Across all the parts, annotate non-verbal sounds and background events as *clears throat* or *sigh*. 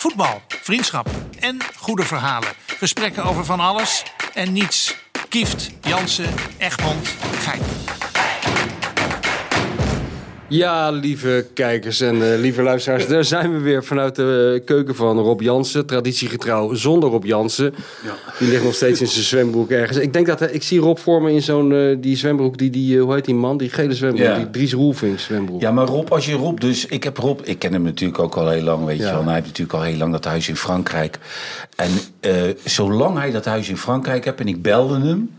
Voetbal, vriendschap en goede verhalen. Gesprekken over van alles en niets. Kieft, Jansen, Egmond, Ja, lieve kijkers en eh, lieve luisteraars, daar zijn we weer vanuit de eh, keuken van Rob Jansen. Traditiegetrouw zonder Rob Jansen. Die ligt nog steeds in zijn zwembroek ergens. Ik denk dat hij- ik zie Rob voor me in zo'n eh, die zwembroek, die, die, eh, hoe heet die man? Die gele zwembroek, Ja. die Dries Roelvink zwembroek. Ja, maar Rob, als je Rob dus... Ik heb Rob, ik ken hem natuurlijk ook al heel lang, weet je Ja. wel. En hij heeft natuurlijk al heel lang dat huis in Frankrijk. En eh, zolang hij dat huis in Frankrijk heeft en ik belde hem...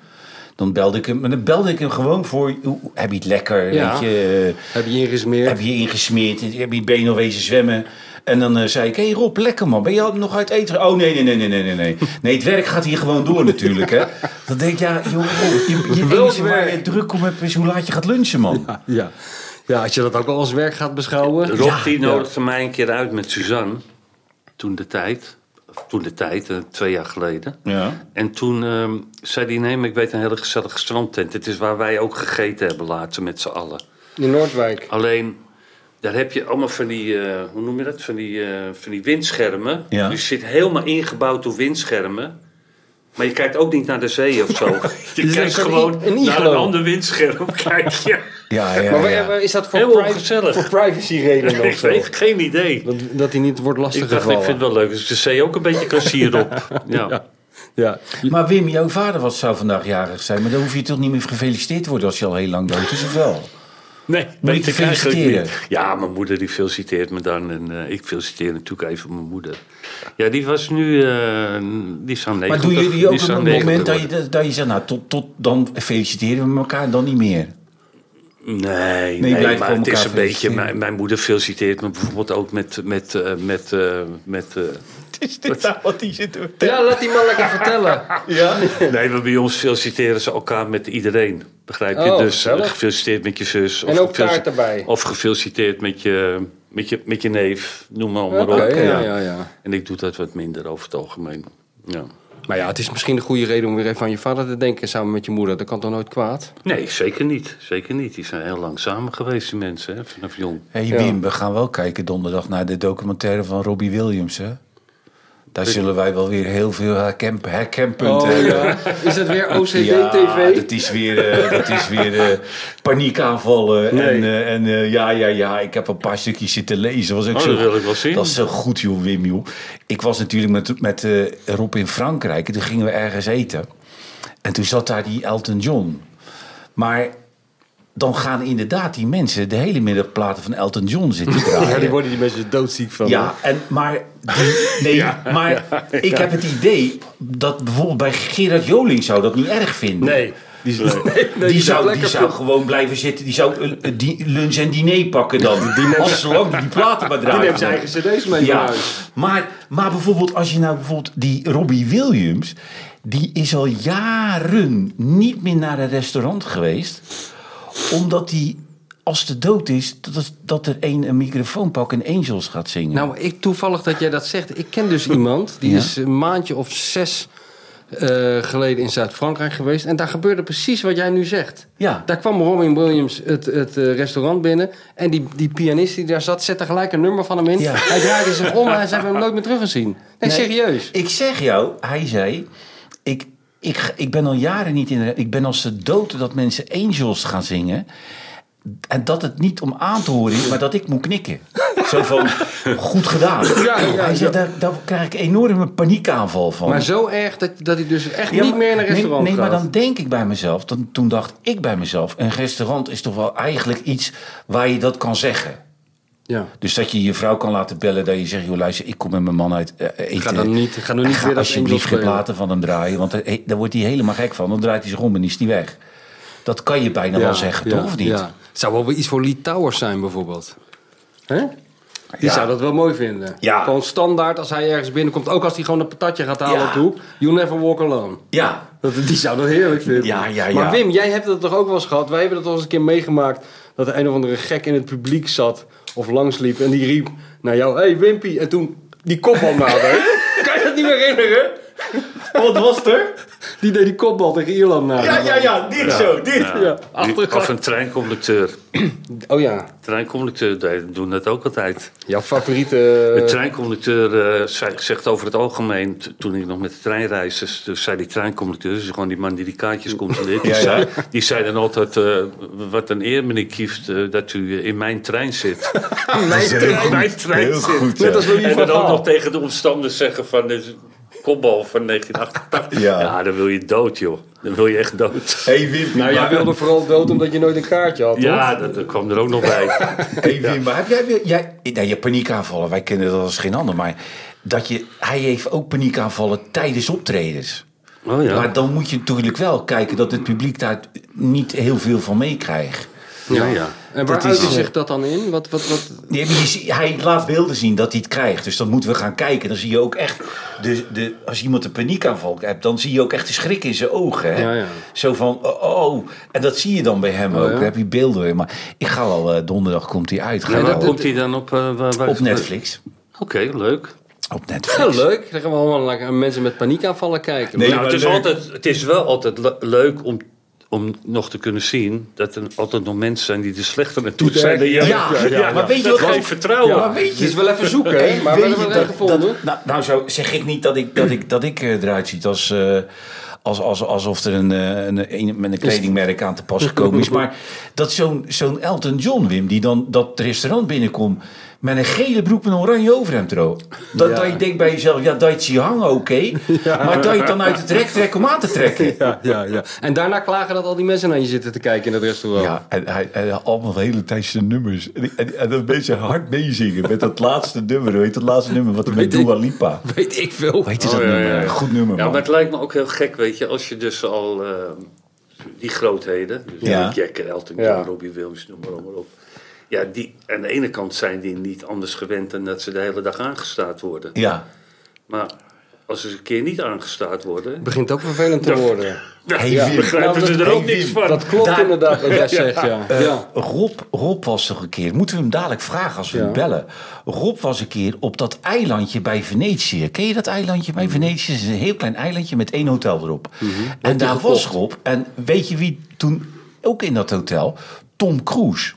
Dan belde ik hem, maar dan belde ik hem gewoon voor... hoe- Heb je het lekker, Ja. weet je... eh, Heb je ingesmeerd? Heb je je ingesmeerd? Heb je je been al wezen zwemmen? En dan eh, zei ik, hé hey Rob, lekker man. Ben je al nog uit eten? Oh nee, nee, nee, nee, nee, nee, nee. *laughs* Nee, het werk gaat hier gewoon door natuurlijk, hè. Dan denk ik, ja, joh, je, je *laughs* waar je werk? druk om hebt is hoe laat je gaat lunchen, man. Ja. ja, als je dat ook al als werk gaat beschouwen. Rob Ja, die ja. nodigde mij een keer uit met Suzanne. Toen de tijd. Toen de tijd, eh, twee jaar geleden. Ja. En toen ehm, zei hij, nee, maar ik weet een hele gezellige strandtent. Het is waar wij ook gegeten hebben later met z'n allen. In Noordwijk. Alleen, daar heb je allemaal van die, eh, hoe noem je dat? Van die, eh, van die windschermen. Ja. Dus je zit helemaal ingebouwd door windschermen. Maar je kijkt ook niet naar de zee of zo. *laughs* Je is kijkt gewoon een naar een ander windscherm. Kijk je. Ja, ja, Maar ja. waar- is dat voor, Heel privacy, ongezellig. voor privacy redenen *laughs* Ik of zo? weet geen idee. Dat, dat hij niet wordt Ik dacht, ik lastiggevallen. vind het wel leuk als ik de zee ook een beetje kan sieren op. *laughs* Ja. Ja. Maar Wim, jouw vader was, zou vandaag jarig zijn. Maar dan hoef je toch niet meer gefeliciteerd te worden als je al heel lang dood is, of wel? Nee, weet je ik eigenlijk feliciteren? niet. Ja, mijn moeder die feliciteert me dan. En eh, ik feliciteer natuurlijk even mijn moeder. Ja, die was nu... eh die is aan 90. Maar doen jullie die ook op het 90 moment dat je, dat je zegt, nou, tot, tot dan feliciteren we elkaar dan niet meer? Nee, nee, blijft maar het is een beetje... Mijn, mijn moeder feliciteert me bijvoorbeeld ook met... met, eh, met, eh, met eh, *laughs* Is dit nou wat die zit te ja, laat die man lekker vertellen. *laughs* Ja? nee, maar bij ons feliciteren ze elkaar met iedereen. Begrijp je? Oh, dus gezellig. gefeliciteerd met je zus. En ook taart erbij. Of gefeliciteerd met je, met je, met je neef. Noem maar, maar Oké, op. ja, ja, ja. En ik doe dat wat minder over het algemeen. Ja. Maar ja, het is misschien een goede reden om weer even aan je vader te denken samen met je moeder. Dat kan toch nooit kwaad? Nee, zeker niet. Zeker niet. Die zijn heel lang samen geweest, die mensen, hè, vanaf jong. Hé hey, Wim, we gaan wel kijken donderdag naar de documentaire van Robbie Williams, hè? Daar zullen wij wel weer heel veel herken, herkenpunten hebben. Is het weer *laughs* Ja, OCD-TV? dat is weer, eh, dat is weer eh, paniekaanvallen. Nee. En, eh, en eh, ja, ja, ja, ik heb een paar stukjes zitten lezen. Was ook Oh, zo, dat wil ik wel zien. Dat is zo goed, joh, Wim, joh. Ik was natuurlijk met, met Rob in Frankrijk. En toen gingen we ergens eten. En toen zat daar die Elton John. Maar dan gaan inderdaad die mensen de hele middag platen van Elton John zitten draaien. Ja, die worden die mensen doodziek van. Ja, en, maar, die, nee, *laughs* maar ik heb het idee dat bijvoorbeeld bij Gerard Joling zou dat niet erg vinden. Nee. Die, is, nee, nee, die, die zou, die zou gewoon blijven zitten. Die zou eh, die lunch en diner pakken dan. Die als zolang die, die platen maar Die draaien. neemt zijn eigen cd's mee ja, naar huis. maar, maar bijvoorbeeld als je nou bijvoorbeeld die Robbie Williams... die is al jaren niet meer naar een restaurant geweest... omdat hij, als de dood is... dat, dat er een een microfoon pakt en Angels gaat zingen. Nou, ik, toevallig dat jij dat zegt. Ik ken dus iemand, die Ja. is een maandje of zes eh, geleden in Zuid-Frankrijk geweest. En daar gebeurde precies wat jij nu zegt. Ja. Daar kwam Robin Williams het, het eh, restaurant binnen. En die, die pianist die daar zat, zette gelijk een nummer van hem in. Ja. Hij draaide zich om en ze hebben hem nooit meer teruggezien. Nee, Nee. serieus. Ik zeg jou, hij zei... Ik, ik, ik ben al jaren niet in... de- Ik ben als de dood dat mensen Angels gaan zingen... En dat het niet om aan te horen is, maar dat ik moet knikken. Zo van, *laughs* goed gedaan. Ja, ja, hij zegt, daar, daar krijg ik enorme paniekaanval van. Maar zo erg dat, dat hij dus echt Ja, niet meer in een nee, restaurant Nee, gaat. maar dan denk ik bij mezelf, dan, toen dacht ik bij mezelf... een restaurant is toch wel eigenlijk iets waar je dat kan zeggen. Ja. Dus dat je je vrouw kan laten bellen, dat je zegt... joh, luister, ik kom met mijn man uit eh, eten. Ga dan niet, ga dan niet Ga weer alsjeblieft geen platen van hem draaien, want daar, daar wordt hij helemaal gek van. Dan draait hij zich om en is hij weg. Dat kan je bijna wel zeggen, toch? Of niet? Ja. Zou wel weer iets voor Lee Towers zijn, bijvoorbeeld. Hè? Die Ja. zou dat wel mooi vinden. Ja. Gewoon standaard als hij ergens binnenkomt. Ook als hij gewoon een patatje gaat halen Ja. hoek. You never walk alone. Ja. Dat, die zou dat heerlijk vinden. Ja, ja, ja. Maar Wim, jij hebt dat toch ook wel eens gehad? Wij hebben dat al eens een keer meegemaakt. Dat er een of andere gek in het publiek zat. Of langsliep. En die riep naar jou. Hé hey, Wimpy. En toen die kopbal nader. *laughs* kan je dat niet meer herinneren? Wat was er? Die deed die kopbal tegen Ierland na. Ja, ja, ja, dit zo, dit. Ja, achter- Of een treinconducteur. Oh ja, Treinconducteur die doen dat ook altijd. jouw favoriete... De treinconducteur eh, zei- zegt over het algemeen, toen ik nog met de trein reisde, dus zei die treinconducteur, dus gewoon die man die die kaartjes controleert, die, Ja, ja. Zei, die zei dan altijd, eh, wat een eer meneer Kieft, eh, dat u eh, in mijn trein zit. Mijn *laughs* Heel In mijn goed, trein heel zit. goed. Net ja. als Louis En dan ook nog tegen de omstanders zeggen van, een kopbal van 1988. Ja. Ja. dan wil je dood joh. Dan wil je echt dood. Hey Wim, Nou, jij wilde vooral dood omdat je nooit een kaartje had? Ja, dat, dat kwam er ook nog bij. *laughs* Hey Wim, maar heb jij weer... Jij, nou, je paniekaanvallen, wij kennen dat als geen ander. Maar dat je, hij heeft ook paniekaanvallen tijdens optredens. Oh ja. Maar dan moet je natuurlijk wel kijken dat het publiek daar niet heel veel van meekrijgt. ja, ja. En waar Dat is- zich dat dan in? Wat, wat, wat... Nee, je hij laat beelden zien dat hij het krijgt. Dus dan moeten we gaan kijken. Dan zie je ook echt... De, de, als iemand een paniekaanval hebt, dan zie je ook echt de schrik in zijn ogen. Hè? Ja, ja. Zo van, oh, oh. En dat zie je dan bij hem Oh, ook. ja. Dan heb je beelden weer. Maar ik ga wel, eh, donderdag komt hij uit. Ga wel- komt hij dan op? eh, waar- waar- op Netflix. Oké, leuk. Op Ja, Netflix. leuk. Dan gaan we allemaal naar mensen met paniekaanvallen kijken. Nee, nou, maar het, is leuk. altijd, het is wel altijd le- leuk om, om nog te kunnen zien dat er altijd nog mensen zijn die er slechter naartoe zijn dan jij. ja, ja, ja. Maar weet je wat- geeft vertrouwen. Ja, maar weet Het je, is wel even zoeken, hè? Maar we weet hebben je wel dat, gevonden. dat- nou, nou, zo zeg ik niet dat ik, dat ik, dat ik eh, eruit zie als, eh, als, als, alsof er een, eh, een, een, met een kledingmerk aan te pas gekomen is. *laughs* Maar dat zo'n zo'n Elton John, Wim, die dan dat restaurant binnenkomt met een gele broek met een oranje overhemd erop. Dat, Ja. dat je denkt bij jezelf, ja, dat je het hangen, oké. *laughs* Maar dat je het dan uit het rek trekt om aan te trekken. Ja, ja, ja. En daarna klagen dat al die mensen naar je zitten te kijken in het restaurant. Ja, en hij, hij allemaal de hele tijd zijn nummers. En, en, en dan mensen hard meezingen met dat laatste nummer. Weet je, dat laatste nummer wat er met. Dua Lipa. Weet ik veel. Weet je Oh, dat ja, nummer? ja, ja. Goed nummer, Ja, man. maar het lijkt me ook heel gek, weet je, als je dus al eh, die grootheden, dus Ja. Jagger, Elton John, Ja. Robbie Williams, noem maar, maar op. Ja, die, aan de ene kant zijn die niet anders gewend dan dat ze de hele dag aangestaard worden. Ja. Maar als ze een keer niet aangestaard worden, Het begint ook vervelend te worden. *laughs* Hey, ja, begrijpen Nou, ze er ook niks van. Dat klopt Daar- inderdaad wat jij *laughs* zegt, ja. Eh, ja. Rob, Rob was toch een keer, moeten we hem dadelijk vragen als we Ja. hem bellen. Rob was een keer op dat eilandje bij Venetië. Ken je dat eilandje bij Venetië? Het is een heel klein eilandje met één hotel erop. En daar was Rob. En weet je wie toen ook in dat hotel? Tom Cruise.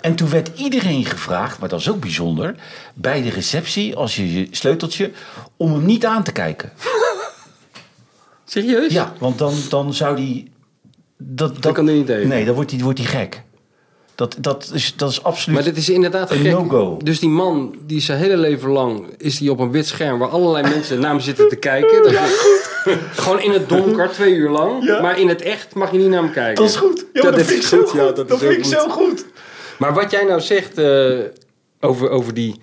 En toen werd iedereen gevraagd, maar dat is ook bijzonder, bij de receptie, als je je sleuteltje, om hem niet aan te kijken. Serieus? Ja, want dan, dan zou die. Dat, dat, kan hij niet tegen. Nee, dan wordt hij wordt die gek. Dat, dat, is, dat is absoluut. Maar dit is inderdaad Een no-go. Dus die man, die zijn hele leven lang, is die op een wit scherm waar allerlei mensen naar hem zitten te kijken. Dat is- *laughs* Gewoon in het donker, twee uur lang. Ja. Maar in het echt mag je niet naar hem kijken. Dat is goed. Ja, dat, is vind ik zo goed, goed. ja, dat vind ik goed. zo goed. Maar wat jij nou zegt eh, over, over, die,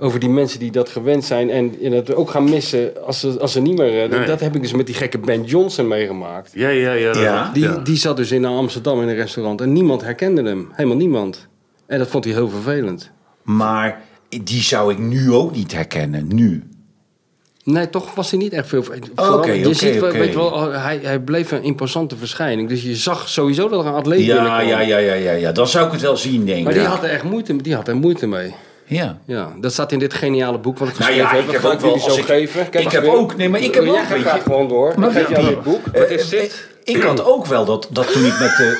over die mensen die dat gewend zijn en, en dat ook gaan missen als ze, als ze niet meer... eh, Nee. Dat heb ik dus met die gekke Ben Johnson meegemaakt. Ja, ja, ja. Ja. Die, ja. die zat dus in Amsterdam in een restaurant en niemand herkende hem. Helemaal niemand. En dat vond hij heel vervelend. Maar die zou ik nu ook niet herkennen. Nu. Nee, toch was hij niet echt veel. Oké, Vooral- je oké, ziet weet je wel, oh, hij, hij bleef een imposante verschijning. Dus je zag sowieso dat er een atleet Ja, binnenkwam. ja, ja, ja, ja, ja. Dan zou ik het wel zien, denk ik. Maar die had er echt moeite, die had er moeite mee. Ja. Ja, dat staat in dit geniale boek wat ik Nou geschreven ja, heb. ik Dat heb ga jullie zo ik, geven. Kijk ik heb weer. ook... Nee, maar ik heb Jij ook... gaat graag je- gewoon door. Maar ik wie- dit boek. Eh, Wat is eh, dit? Ik had ook wel dat, dat toen ik met de...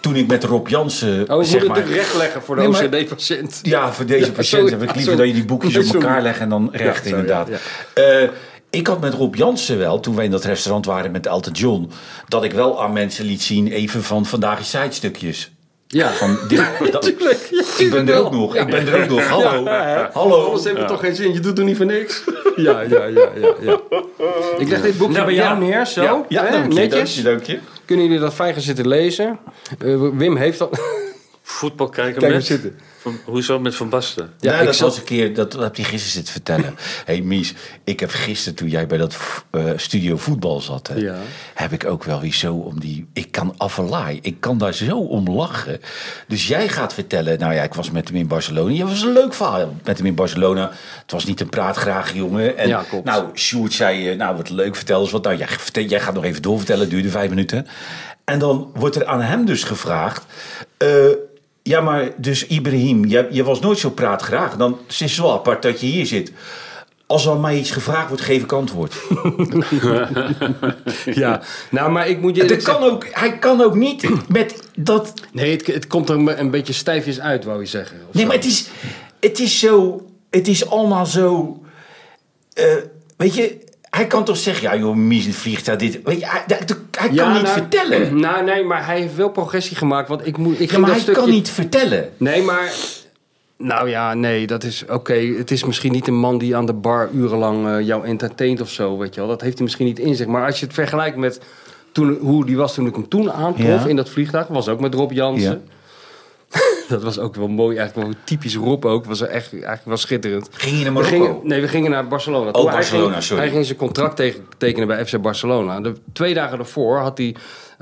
Toen ik met Rob Jansen, Oh, je zeg moet het maar... natuurlijk rechtleggen voor de Nee, maar- OCD-patiënt. Ja, voor deze Ja, patiënt heb ik liever Sorry. dat je die boekjes Nee, op elkaar legt en dan recht, sorry, inderdaad. ja, Eh, ik had met Rob Jansen wel, toen wij in dat restaurant waren met Elton John, dat ik wel aan mensen liet zien, even van vandaag is zijstukjes. Ja. Van dit, *laughs* dat, Tuurlijk. Ja, ik ben er ook nog, ik ben er ook nog. Hallo, hallo. Anders heeft het toch geen zin. Je doet er niet voor niks. Ja, ja, ja, ja. ja. *laughs* Ik leg dit boekje Nou, bij jou ja. neer, zo. Ja, dank je, dank Netjes. je, dank je. Kunnen jullie dat fijn gaan zitten lezen? Eh, Wim heeft al... Voetbal kijken Kijk met... zitten. Van, hoezo met Van Basten? Ja, Ja, ik dat zat- was een keer, dat, dat heb je gisteren zitten vertellen. *laughs* hey Mies, ik heb gisteren toen jij bij dat eh, studio voetbal zat, hè, Ja. heb ik ook wel weer zo om die. Ik kan afvalaai, ik kan daar zo om lachen. Dus jij gaat vertellen, nou ja, ik was met hem in Barcelona. Je was een leuk verhaal met hem in Barcelona. Het was niet een praatgraag jongen. En Ja, klopt. nou, Sjoerd zei, eh, nou wat leuk, vertel eens wat. Nou, jij, vertel- jij gaat nog even doorvertellen, het duurde vijf minuten. En dan wordt er aan hem dus gevraagd. eh, ja, maar dus Ibrahim, je, je was nooit zo praatgraag. Dan is het wel apart dat je hier zit. Als er mij iets gevraagd wordt, geef ik antwoord. *laughs* Ja, nou, maar ik moet je... Dat eerlijk kan ook, hij kan ook niet met dat... Nee, het, het komt er een, beetje stijfjes uit, wou je zeggen. Nee, zo. maar het is, het is zo... Het is allemaal zo... eh, weet je, hij kan toch zeggen... Ja joh, mies vliegtuig, dit... Weet je, hij, kan Ja, niet nou, vertellen. *clears throat* Nou, nee, maar hij heeft wel progressie gemaakt. Want ik, moet, ik Ja, maar hij stukje... kan niet vertellen. Nee, maar... Nou ja, nee, dat is oké. Het is misschien niet een man die aan de bar urenlang eh, jou entertaint of zo, weet je wel. Dat heeft hij misschien niet in zich. Maar als je het vergelijkt met toen, hoe die was toen ik hem toen aantrof Ja. in dat vliegtuig, was ook met Rob Jansen. *laughs* dat was ook wel mooi, eigenlijk wel typisch Rob ook. Was echt, eigenlijk wel schitterend. Ging je naar We Marokko? gingen, nee, we gingen naar Barcelona. Oh, Toen hij Barcelona, ging, sorry. Hij ging zijn contract tekenen bij FC Barcelona. De twee dagen daarvoor had hij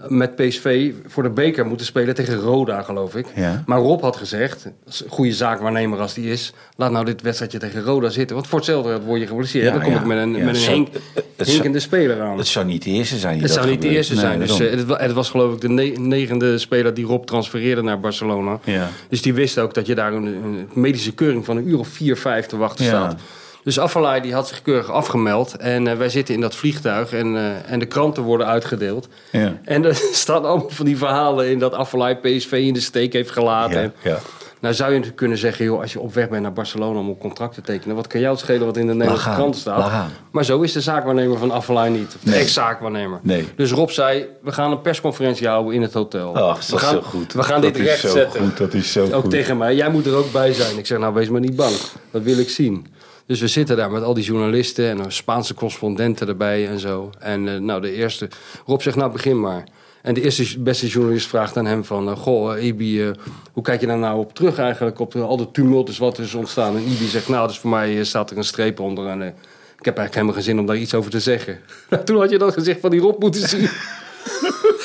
met PSV voor de beker moeten spelen tegen Roda, geloof ik. Ja. Maar Rob had gezegd, goede zaakwaarnemer als die is... laat nou dit wedstrijdje tegen Roda zitten. Want voor hetzelfde word je geblesseerd. Ja, dan kom ja. ik met een, met een hink, hinkende speler aan. Het zou niet de eerste zijn die Het zou niet de eerste Nee, zijn. Dus, eh, het, het was geloof ik de ne- negende speler die Rob transfereerde naar Barcelona. Ja. Dus die wist ook dat je daar een, een medische keuring van een uur of vier, vijf te wachten staat. Dus Afalai die had zich keurig afgemeld. En eh, wij zitten in dat vliegtuig en, eh, en de kranten worden uitgedeeld. Ja. En er *laughs* staan allemaal van die verhalen in dat Afalai PSV in de steek heeft gelaten. Ja, En- ja. Nou zou je natuurlijk kunnen zeggen, joh, als je op weg bent naar Barcelona om een contract te tekenen, wat kan jou het schelen wat in de Nederlandse krant staat? Maar zo is de zaakwaarnemer van Affelay niet. Of de Nee. ex-zaakwaarnemer. Nee. Dus Rob zei, we gaan een persconferentie houden in het hotel. Ach, dat we is gaan, zo goed. We gaan dat dit is recht zetten. Goed, dat is zo Ook goed. tegen mij, jij moet er ook bij zijn. Ik zeg, nou wees maar niet bang. Dat wil ik zien. Dus we zitten daar met al die journalisten en Spaanse correspondenten erbij en zo. En eh, nou, de eerste... Rob zegt, nou begin maar. En de eerste beste journalist vraagt aan hem van... eh, goh, eh, hoe kijk je daar nou op terug eigenlijk? Op al de tumult is wat is ontstaan. En Ibi zegt, nou, dus voor mij staat er een streep onder. En ik heb eigenlijk helemaal geen zin om daar iets over te zeggen. *laughs* Toen had je dat gezicht van die Rob moeten zien.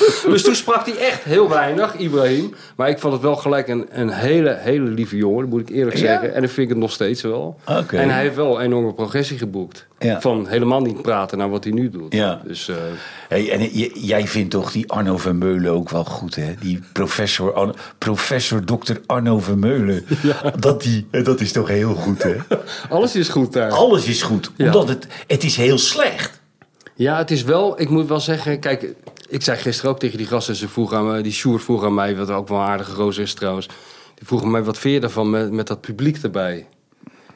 *laughs* dus toen sprak hij echt heel weinig, Ibrahim. Maar ik vond het wel gelijk een, een hele, hele lieve jongen, moet ik eerlijk Ja? zeggen. En dat vind ik het nog steeds wel. Oké. En hij heeft wel een enorme progressie geboekt. Ja. Van helemaal niet praten naar wat hij nu doet. Ja. Dus, eh, Hey, en jij vindt toch die Arno Vermeulen ook wel goed, hè? Die professor, Arno- professor Dr. Arno Vermeulen. *laughs* Dat, die, dat is toch heel goed, hè? *laughs* alles is goed daar. Alles is goed, Ja. omdat het, het is heel slecht. Ja, het is wel, ik moet wel zeggen, kijk, ik zei gisteren ook tegen die gasten, ze vroegen aan me, die Sjoerd vroeg aan mij, wat ook wel een aardige roos is trouwens. Die vroegen mij, wat vind je daarvan met, met dat publiek erbij?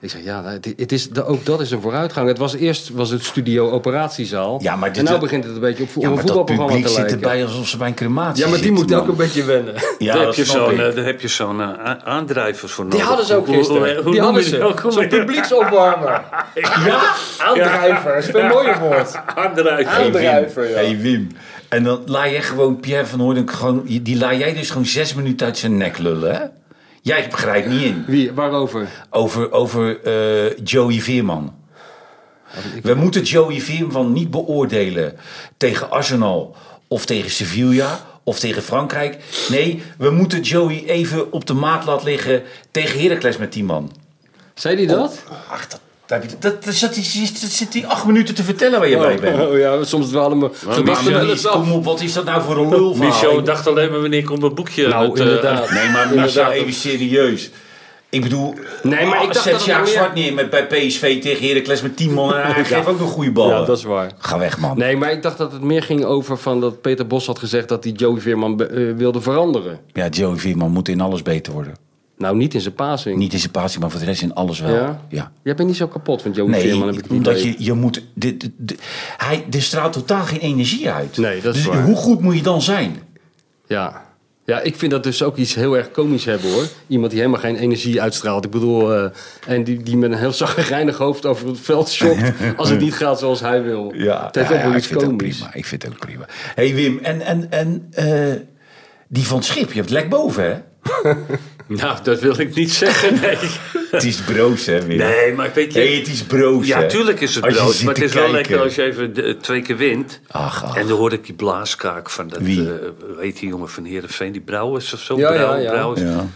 Ik zeg, ja, het, het is, ook dat is een vooruitgang. Het was eerst was het studio operatiezaal. Ja, maar en dit- nu begint het een beetje op, Ja, een maar dat voetbalprogramma publiek te zit lijken. erbij alsof ze bij een crematie Ja, maar die zitten, moeten ook een beetje wennen. Ja, daar, heb je zo'n, eh, daar heb je zo'n eh, aandrijvers voor nodig. Die hadden ze ook Hoe- hoe- gisteren. hoe die hadden ze. Zo'n publieksopwarmer. *laughs* Ja, aandrijver. Dat is een mooie woord. Aandrijver. Aandrijver, ja. Hey Wim. En dan laat jij gewoon Pierre van Hooydonk gewoon... Die laat jij dus gewoon zes minuten uit zijn nek lullen, hè? Jij begrijpt niet in. Wie, waarover? Over, over eh, Joey Veerman. We moeten Joey Veerman niet beoordelen tegen Arsenal of tegen Sevilla of tegen Frankrijk. Nee, we moeten Joey even op de maat laten liggen tegen Heracles met die man. Zei die dat? Ach, dat, dat, dat, dat, zit, hij- dat zit hij acht minuten te vertellen waar je bij bent. Oh ja, soms dwalen me gedachten wel eens af. Kom op, wat is dat nou voor een lul Michel dacht alleen maar wanneer komt mijn boekje. Nou, met, eh, inderdaad. Nee, maar Inderdaad. even serieus. Ik bedoel, Nee, maar ik dacht zet Sjaak meer- Zwart neer met, bij PSV tegen Heracles met 10 man en hij *laughs* geeft ook nog goede ballen. Ja, dat is waar. Ga weg, man. Nee, maar ik dacht dat het meer ging over van dat Peter Bos had gezegd dat hij Joey Veerman eh, wilde veranderen. Ja, Joey Veerman moet in alles beter worden. Nou, niet in zijn passing. Niet in zijn passie, maar voor de rest in alles wel. Ja? ja. Jij bent niet zo kapot van Joey Nee, Veerman, heb ik het omdat je, je moet... Hij er straalt totaal geen energie uit. Nee, dat is dus waar. hoe goed moet je dan zijn? Ja. ja, ik vind dat dus ook iets heel erg komisch hebben hoor. Iemand die helemaal geen energie uitstraalt. Ik bedoel, eh, en die, die met een heel *laughs* zagrijnig hoofd over het veld shopt *laughs* als het niet gaat zoals hij wil. het heeft ook wel ik iets vind het ook komisch. prima. Ik vind het ook prima. hey Wim, en, en, en eh, die van het schip, je hebt lek boven, hè? *laughs* Nou, dat wil ik niet zeggen, nee. *laughs* Het is broos, hè, Wim? Nee, maar weet je... Nee, het is broos, ja, hè? tuurlijk is het zit Maar het is wel kijken. lekker als je even de- twee keer wint. Ach, ach. En dan hoorde ik die blaaskaak van dat... Wie? eh, hoe heet die jongen van Heerenveen? Die Brouwers of zo? Ja, Brouw- ja, ja. Brouwers. Ja.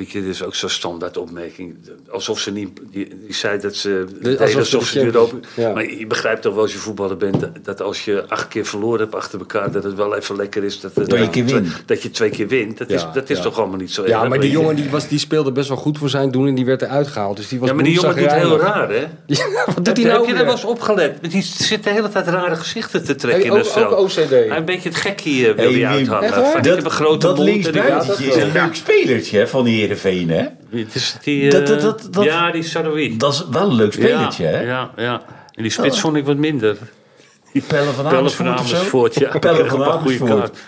Weet je, dit is ook zo'n standaard opmerking. Alsof ze niet... Die, die zei dat ze... De- alsof ze alsof ja. Maar je begrijpt toch wel als je voetballer bent... dat- dat als je acht keer verloren hebt achter elkaar... dat het wel even lekker is dat, Dat je wint. dat je twee keer wint. Dat is, dat is ja. toch allemaal niet zo Ja, maar die jongen die, was, die speelde best wel goed voor zijn doen en die werd eruit gehaald. Dus die was Ja, maar die jongen doet heel raar, hè? *laughs* Ja, wat doet Heb, hij heb nou je er wel eens opgelet? Die zit de hele tijd rare gezichten te trekken Hey, in ook- het veld. ook OCD. Hij een beetje het gekkie eh, wil Hey, hij uithangen. dat en ik- linksbuitentje is een leuk spelertje van de Heerenveen, hè? Het is die, eh, Dat- dat- dat- dat- ja, die Saroui. Dat is wel een leuk spelertje, ja, hè? Ja, ja. En die spits vond ik wat minder. Pelle van Pelle van Amersfoort of zo? Amersfoort, ja. *laughs* Pelle Kreeg van een paar goede Amersfoort. kaart.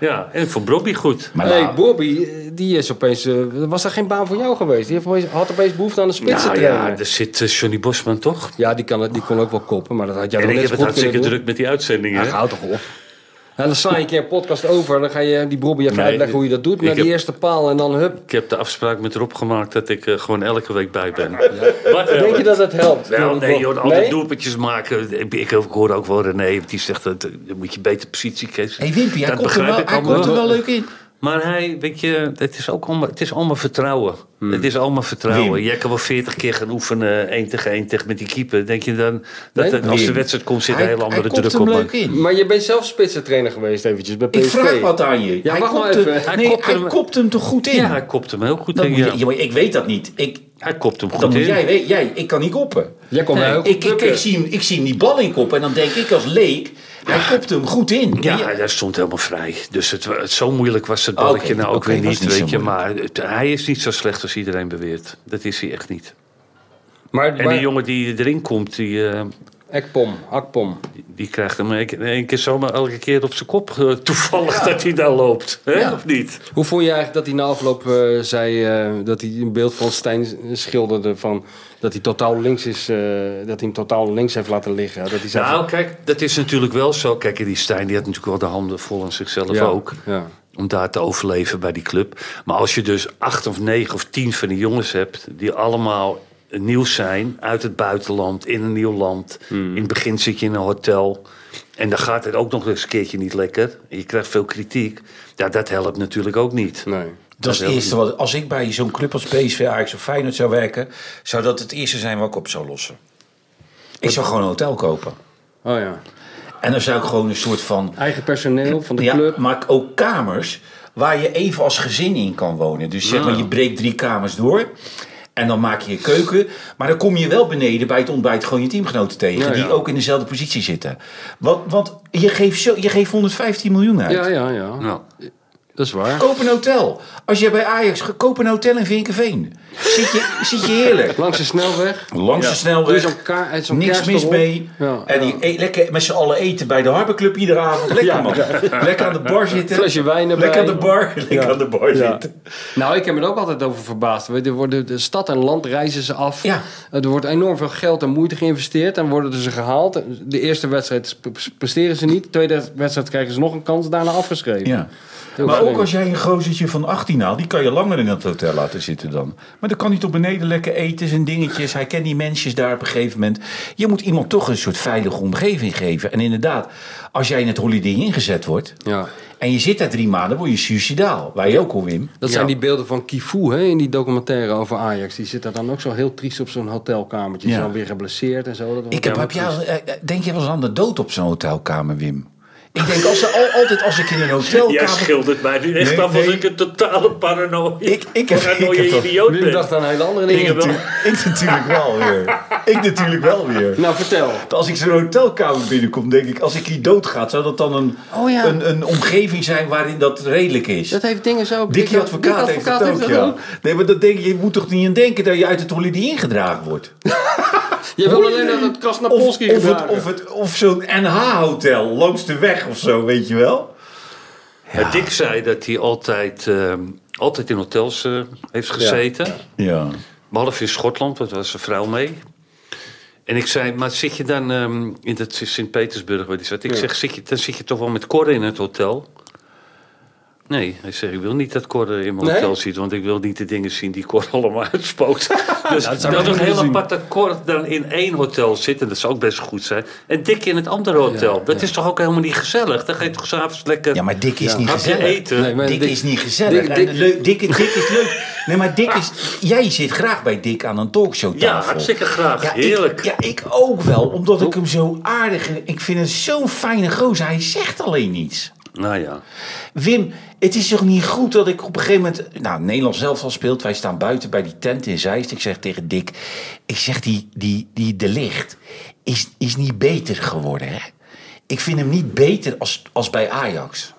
Ja, en ik vond Bobby goed. Maar hey, nou, Bobby, eh, die is opeens... eh, was er geen baan voor jou geweest? Die heeft opeens, had opeens behoefte aan een spitsen Nou ja, er zit Johnny Bosman toch? Ja, die, kan, het- die kon ook wel koppen, maar dat had jij en nog ik net heb het goed hartstikke druk met die uitzendingen. Ja, houd toch op. En dan sla je een keer een podcast over en dan ga je die Bobby even Nee, uitleggen hoe je dat doet. Naar die heb- eerste paal en dan hup. Ik heb de afspraak met Rob gemaakt dat ik eh, gewoon elke week bij ben. Wat Denk je dat het helpt? Wel, Dat nee joh, altijd Nee? doelpuntjes maken. Ik, ik hoor ook wel René, die zegt dat eh, dan moet je beter positie kiezen. hey, Wimpy, hij Dat komt er wel, hij komt er wel leuk in. Maar hij, weet je, het is ook allemaal, het is allemaal vertrouwen. Het is allemaal vertrouwen. Wim. Jij kan wel veertig keer gaan oefenen, één tegen één tegen met die keeper. Denk je dan dat Nee, als de wedstrijd komt, zit er Hij, een hele hij andere komt druk hem op? leuk in. Maar je bent zelf spitsentrainer geweest eventjes bij PSV. Ik vraag wat aan je. Ja, hij wacht maar kopt hem, even. Hij nee, kopt hij hem- kopt hem toch goed in? Ja, hij kopt hem heel goed. Dan je, ja. ik weet dat niet. Ik, Hij kopt hem goed dan moet in. jij weten. Jij, ik kan niet koppen. Jij ook Ik, ik, zie hem, ik zie hem die bal in koppen en dan denk ik als leek, hij kopt hem goed in. Ja, hij stond helemaal vrij. Dus het, het, zo moeilijk was het balletje nou ook weer niet, weet je. Maar het- hij is niet zo slecht als iedereen beweert. Dat is hij echt niet. Maar, En maar die jongen die erin komt, die, eh, Ekpom, Akpom. die- die krijgt hem een, een keer zomaar elke keer op zijn kop. eh, toevallig dat hij daar loopt. Hè? Ja. Of niet? Hoe vond je eigenlijk dat hij na afloop eh, zei eh, dat hij een beeld van Stijn schilderde van dat hij totaal links is, eh, dat hij hem totaal links heeft laten liggen. Dat hij Nou, kijk, dat is natuurlijk wel zo. Kijk, die Stijn die had natuurlijk wel de handen vol aan zichzelf Ja, ook. ja. Om daar te overleven bij die club. Maar als je dus acht of negen of tien van die jongens hebt... die allemaal nieuw zijn, uit het buitenland, in een nieuw land. Hmm. In het begin zit je in een hotel... En dan gaat het ook nog eens een keertje niet lekker. Je krijgt veel kritiek. Ja, dat helpt natuurlijk ook niet. Nee. Dat is het eerste wat. Als ik bij zo'n club als PSV, Ajax of Feyenoord zou werken, zou dat het eerste zijn wat ik op zou lossen. Ik zou gewoon een hotel kopen. Oh ja. En dan zou ik gewoon een soort van. Eigen personeel van de ja, club. maar ook kamers waar je even als gezin in kan wonen. Dus zeg maar, je breekt drie kamers door. En dan maak je je keuken. Maar dan kom je wel beneden bij het ontbijt gewoon je teamgenoten tegen. Ja, ja. Die ook in dezelfde positie zitten. Want, want je, geeft zo, je geeft 115 miljoen uit. Ja, ja, ja. Nou, Dat is waar. Koop een hotel. Als je bij Ajax koop een hotel in Vinkenveen. Zit je, zit je heerlijk. Langs de snelweg. Langs de snelweg. zo'n kaar, uit zo'n Niks mis mee. Ja, en die e- lekker met z'n allen eten bij de Harborclub iedere avond. Lekker man. Lekker aan de bar zitten. Flesje wijn erbij. Lekker aan de bar. Lekker Ja. aan de bar Ja. zitten. Nou, ik heb me er ook altijd over verbaasd. Er worden de stad en land reizen ze af. Ja. Er wordt enorm veel geld en moeite geïnvesteerd. En worden ze gehaald. De eerste wedstrijd presteren ze niet. De tweede wedstrijd krijgen ze nog een kans. Daarna afgeschreven. Ja. Heel Maar ook als jij een gozertje van 18 haalt, die kan je langer in het hotel laten zitten dan. Maar dan kan hij toch beneden lekker eten, zijn dingetjes. Hij kent die mensjes daar op een gegeven moment. Je moet iemand toch een soort veilige omgeving geven. En inderdaad, als jij in het Holiday ingezet wordt Ja. en je zit daar drie maanden, word je suicidaal. Wij ook al, Wim. Dat Ja. zijn die beelden van Kifu hè, in die documentaire over Ajax. Die zit daar dan ook zo heel triest op zo'n hotelkamertje. Ja. dan weer geblesseerd en zo. Dat Ik heb, heb jou, eh, eh, denk je wel eens aan de dood op zo'n hotelkamer, Wim? Ik denk als al, altijd als ik in een hotelkamer... jij schildert mij nu echt Nee, af als nee. ik een totale paranoia, Ik- ik heb- paranoia ik heb idioot ben. dacht aan hele andere Dingen wel. Ik natuurlijk wel weer. Ik natuurlijk wel weer. Nou, vertel. Als ik zo'n hotelkamer binnenkom, denk ik, als ik hier doodgaat, zou dat dan een, Oh ja. een, een omgeving zijn waarin dat redelijk is? Dat heeft dingen zo. Dikkie advocaat, heeft dat ook, ja. Nee, maar dat denk, je moet toch niet aan denken dat je uit het holiday ingedragen wordt? *laughs* Je wil alleen dat het Krasnapolski of, het, of, het, of zo'n NH-hotel langs de weg of zo, weet je wel? Ja. Dick zei dat hij altijd, ehm, altijd in hotels eh, heeft gezeten. Ja. Behalve in Schotland, want daar was zijn vrouw mee. En ik zei, maar zit je dan ehm, in dat Sint-Petersburg waar die zat? Ik Ja. zeg, zit je, dan zit je toch wel met Cor in het hotel? Nee, hij zegt, ik wil niet dat Cor in mijn Nee? hotel zit, want ik wil niet de dingen zien die Cor *laughs* allemaal uitspookt. *laughs* dus dat is nog heel apart dat Cor dan in één hotel zit, en dat zou ook best goed zijn. En Dick in het andere hotel. dat is toch ook helemaal niet gezellig? Dan ga je toch s'avonds lekker Ja, maar Dick is niet gezellig. eten. Nee, maar Dick, Dick- is niet gezellig. Dick- Dick- leuk, Dick, Dick is leuk. Nee, maar Dick is... Jij zit graag bij Dick aan een talkshowtafel. Ja, hartstikke graag. Ja, Heerlijk. Ik, ja, ik ook wel. Omdat ik hem zo aardig... Ik vind het zo'n fijne gozer. Hij zegt alleen niets. Nou ja. Wim, het is toch niet goed dat ik op een gegeven moment... Nou, Nederland zelf al speelt. Wij staan buiten bij die tent in Zeist. Ik zeg tegen Dick... Ik zeg, die, die, die De Licht is, is niet beter geworden, hè? Ik vind hem niet beter als, als bij Ajax.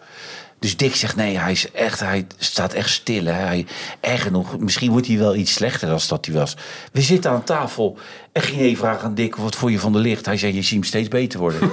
Dus Dick zegt, nee, hij, is echt, hij staat echt stil. Hè? Hij, erg genoeg, misschien wordt hij wel iets slechter dan dat hij was. We zitten aan tafel en ging even vragen aan Dick... wat vond je van de licht? Hij zei, je ziet hem steeds beter worden. *laughs*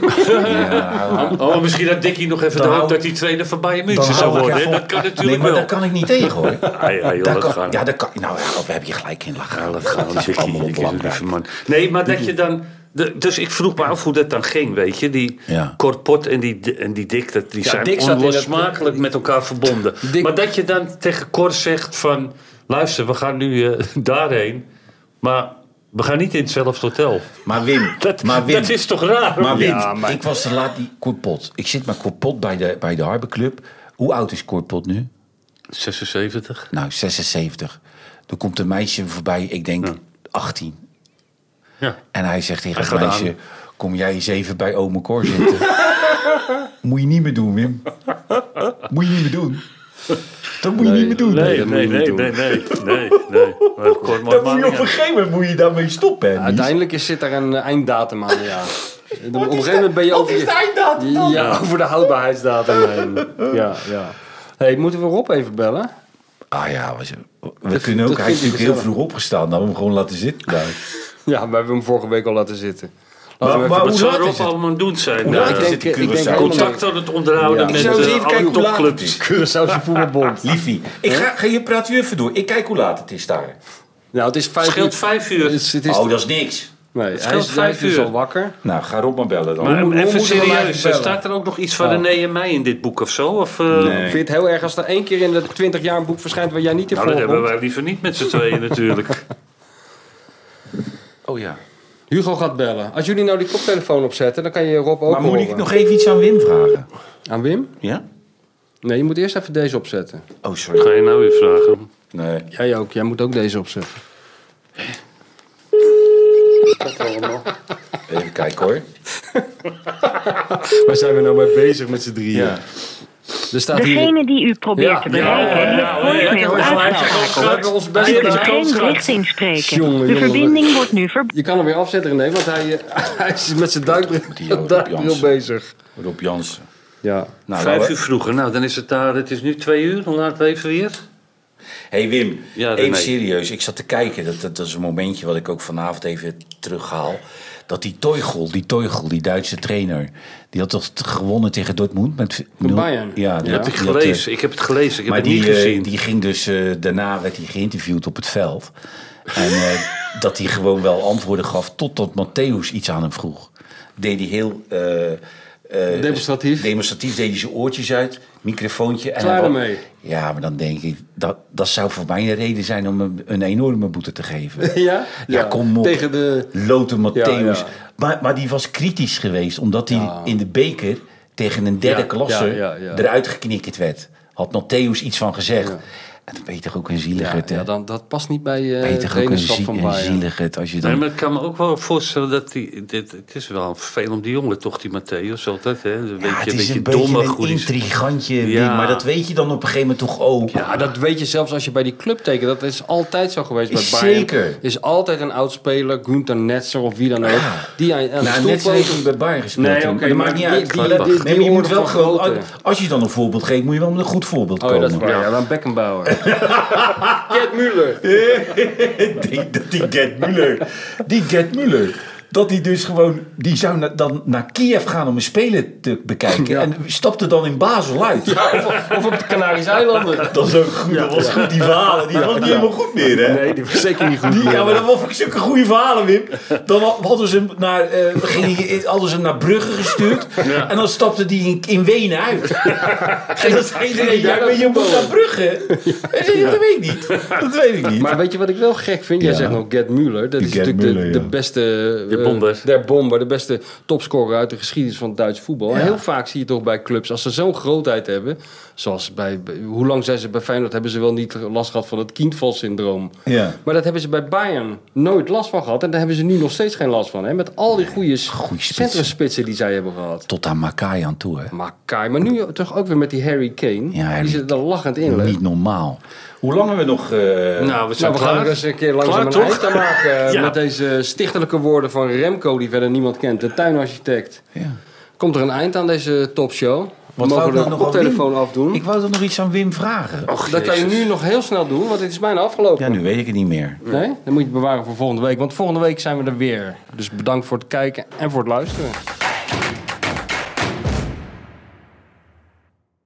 ja, Oh, misschien had Dickie nog even Dan de hoop dat hij trainer van Bayern München zou worden. Dat kan Nee, natuurlijk maar wel. daar kan ik niet tegen, hoor. Ja, *laughs* ja, joh, Daar dat kan- ja, dat kan, nou ja, daar heb je gelijk in. Lachen. Ja, dat gaat allemaal belangrijk. man. Nee, maar dat je dan... de- dus ik vroeg me af hoe dat dan ging, weet je. Die Ja. Kortpot en die, en die Dick, dat, die Ja, zijn Dick onlosmakelijk het- met elkaar verbonden. *laughs* Dick- Maar dat je dan tegen Cor zegt van... Luister, we gaan nu eh, *laughs* daarheen, maar we gaan niet in hetzelfde hotel. Maar Wim, *laughs* Dat, maar Wim, dat is toch raar? maar Wim Ja, maar- ik was te laat die Kortpot. Ik zit met Kortpot bij de, bij de Harbor Club. Hoe oud is Kortpot nu? 76. Nou, 76. Er komt een meisje voorbij, ik denk 18. Ja. En hij zegt tegen het meisje... aan. Kom jij eens even bij ome Cor zitten. *laughs* moet je niet meer doen, Wim. Moet je niet meer doen. Dat moet je niet meer doen. Nee, nee, nee, nee, nee, nee, nee. Maar Cor, maar, Dan moet je op een gegeven moment moet je daarmee stoppen. Uiteindelijk is, zit er een eh, einddatum aan, ja. *laughs* op een gegeven moment ben je over, is de einddatum dan? ja, over de houdbaarheidsdatum *laughs* heen. Ja, ja. Hey, moeten we Rob even bellen? Ah ja, we, we Dat- kunnen ook. Hij is natuurlijk heel vroeg opgestaan. Dan hebben we hem gewoon laten zitten. daar. *laughs* Ja, we hebben hem vorige week al laten zitten. Laten Maar- we hoe zou Rob het? allemaal aan het doen zijn? Ik denk, het in ik denk contact aan het onderhouden Ja. met Ik zou eens eh, even alle kijken hoe laat het topclubs. Curaçaose voetbalbond. Liefie, ik ga, ga je praat u even door. Ik kijk hoe laat het is daar. Nou, het is vijf scheelt uur. vijf uur. Het is, het is, Oh, dat is niks. nee, hij scheelt is, vijf hij is uur. al wakker. Nou, ga Rob maar bellen dan. Maar hoe even serieus, staat er ook nog iets van Oh. René en mij in dit boek of zo? Of, eh, Nee. Vind je het heel erg als er één keer in de 20 jaar een boek verschijnt waar jij niet in Nou, dat hebben wij liever niet met z'n tweeën natuurlijk. *laughs* oh ja. Hugo gaat bellen. Als jullie nou die koptelefoon opzetten, dan kan je Rob ook Maar moet horen. ik nog even iets aan Wim vragen? Aan Wim? Ja? Nee, je moet eerst even deze opzetten. Oh, sorry. Ga je nou weer vragen? Nee. Jij ook. Jij moet ook deze opzetten. Even kijken hoor. *laughs* Waar zijn we nou mee bezig met z'n drieën? Ja. Er staat hier... Degene die u probeert Ja, te bereiken, ja, heeft ja, voicemail uitgeschakeld. We hebben ons best U Ja, kunt geen inspreken. Jongen, De jongen, verbinding wordt nu verbonden. Je kan hem weer afzetten, René, want hij, eh, hij is met zijn duikbril, bezig. Rob Jansen. Ja. Nou, Vijf nou, uur vroeger. Nou, dan is het daar. Het is nu twee uur. Hoe laat leven weer? hey Wim, Ja, even serieus. Ik zat te kijken. Dat, dat, dat is een momentje wat ik ook vanavond even terughaal. Dat die Teugel, die Teugel, die Duitse trainer... die had toch gewonnen tegen Dortmund? Met Van nul- Bayern. Ja, die Ja. had- ik die had, eh, gelezen. Ik heb het gelezen. Ik heb maar het niet die, eh, gezien. die ging dus, eh, daarna werd hij geïnterviewd op het veld. En eh, *laughs* dat hij gewoon wel antwoorden gaf totdat Matthäus iets aan hem vroeg. Deed hij heel... eh, eh, Demonstratief. Demonstratief deed hij zijn oortjes uit, microfoontje. En Klaar ermee. Ja, maar dan denk ik, dat, dat zou voor mij een reden zijn om hem een enorme boete te geven. *laughs* Ja? Ja, kom op. Tegen de... Lothar Matthäus. Ja. Maar, maar die was kritisch geweest, omdat hij in de beker tegen een derde klasse eruit geknikkerd werd. Had Matthäus iets van gezegd. Ja. En dan ben je toch ook een Ja, zieligerd, hè? ja, dan, dat past niet bij eh ben het toch ook een, trainerschap zie- van een Bayern. zieligerd als je dan... Nee, maar ik kan me ook wel voorstellen dat die. Dit, het is wel vervelend om die jongen, toch, die Matthäus altijd. Hè? Een beetje, ja, het een is beetje een beetje domme, een intrigantje, Ja. maar dat weet je dan op een gegeven moment toch ook. Ja, dat weet je zelfs als je bij die club tekent. Dat is altijd zo geweest bij Bayern. Zeker. is altijd een oudspeler, Gunther Netzer of wie dan ook. Ja. Die aan, Nou, stoel net poot- heeft hem bij Bayern gespeeld. Nee, oké, dat maakt niet die- uit. die- Maar dat- die- nee, die maar je moet wel gewoon... Als je dan een voorbeeld geeft, moet je wel met een goed voorbeeld Oh ja, komen. dat is waar. Ja, dan Beckenbauer. *laughs* Gert Müller. *laughs* die, die Gert Muller. Die Gert Muller. Dat hij dus gewoon... Die zou na- dan naar Kiev gaan om een speler te bekijken. Ja. En stapte dan in Basel uit. Of, of op de Canarische eilanden. *laughs* Dat is ook goed. dat was goed, die verhalen. Die was niet helemaal goed meer, hè? Nee, die was zeker niet goed. Die, ja, meer. maar dat was zulke goede verhalen, Wim. Dan ha- hadden ze hem naar, eh, ging hij- hadden ze hem naar Brugge gestuurd. En dan stapte hij in, in Wenen uit. *laughs* en dan zei iedereen, ja, je moet naar Brugge. Zei, dat weet ik niet. Dat weet ik niet. Maar weet je wat ik wel gek vind? Jij Ja. zegt nog Gerd Müller. Dat is natuurlijk de, de beste... De eh, bomber. der bomber. De beste topscorer uit de geschiedenis van het Duits voetbal. En heel vaak zie je toch bij clubs, als ze zo'n grootheid hebben... Zoals bij... bij- Hoe lang zijn ze bij Feyenoord? Hebben ze wel niet last gehad van het Kindval-syndroom. Ja. Maar dat hebben ze bij Bayern nooit last van gehad. En daar hebben ze nu nog steeds geen last van. Hè? Met al die goede spitsen. centrumspitsen die zij hebben gehad. Tot aan Makai aan toe, hè? Maar Kai, maar nu toch ook weer met die Harry Kane. Ja, Harry. Die zit er lachend in. Niet normaal. Hoe lang hebben we nog... eh, Nou, we zijn Nou, we gaan er eens een keer langzaam Klaar, een toch? eind aan maken. *laughs* Ja. Met deze stichtelijke woorden van Remco, die verder niemand kent. De tuinarchitect. Ja. Komt er een eind aan deze topshow? We Wat wou mogen de aan koptelefoon Wim? afdoen. Ik wou er nog iets aan Wim vragen. dat kan je nu nog heel snel doen, want het is bijna afgelopen. Ja, nu weet ik het niet meer. Nee? Dan moet je het bewaren voor volgende week. Want volgende week zijn we er weer. Dus bedankt voor het kijken en voor het luisteren.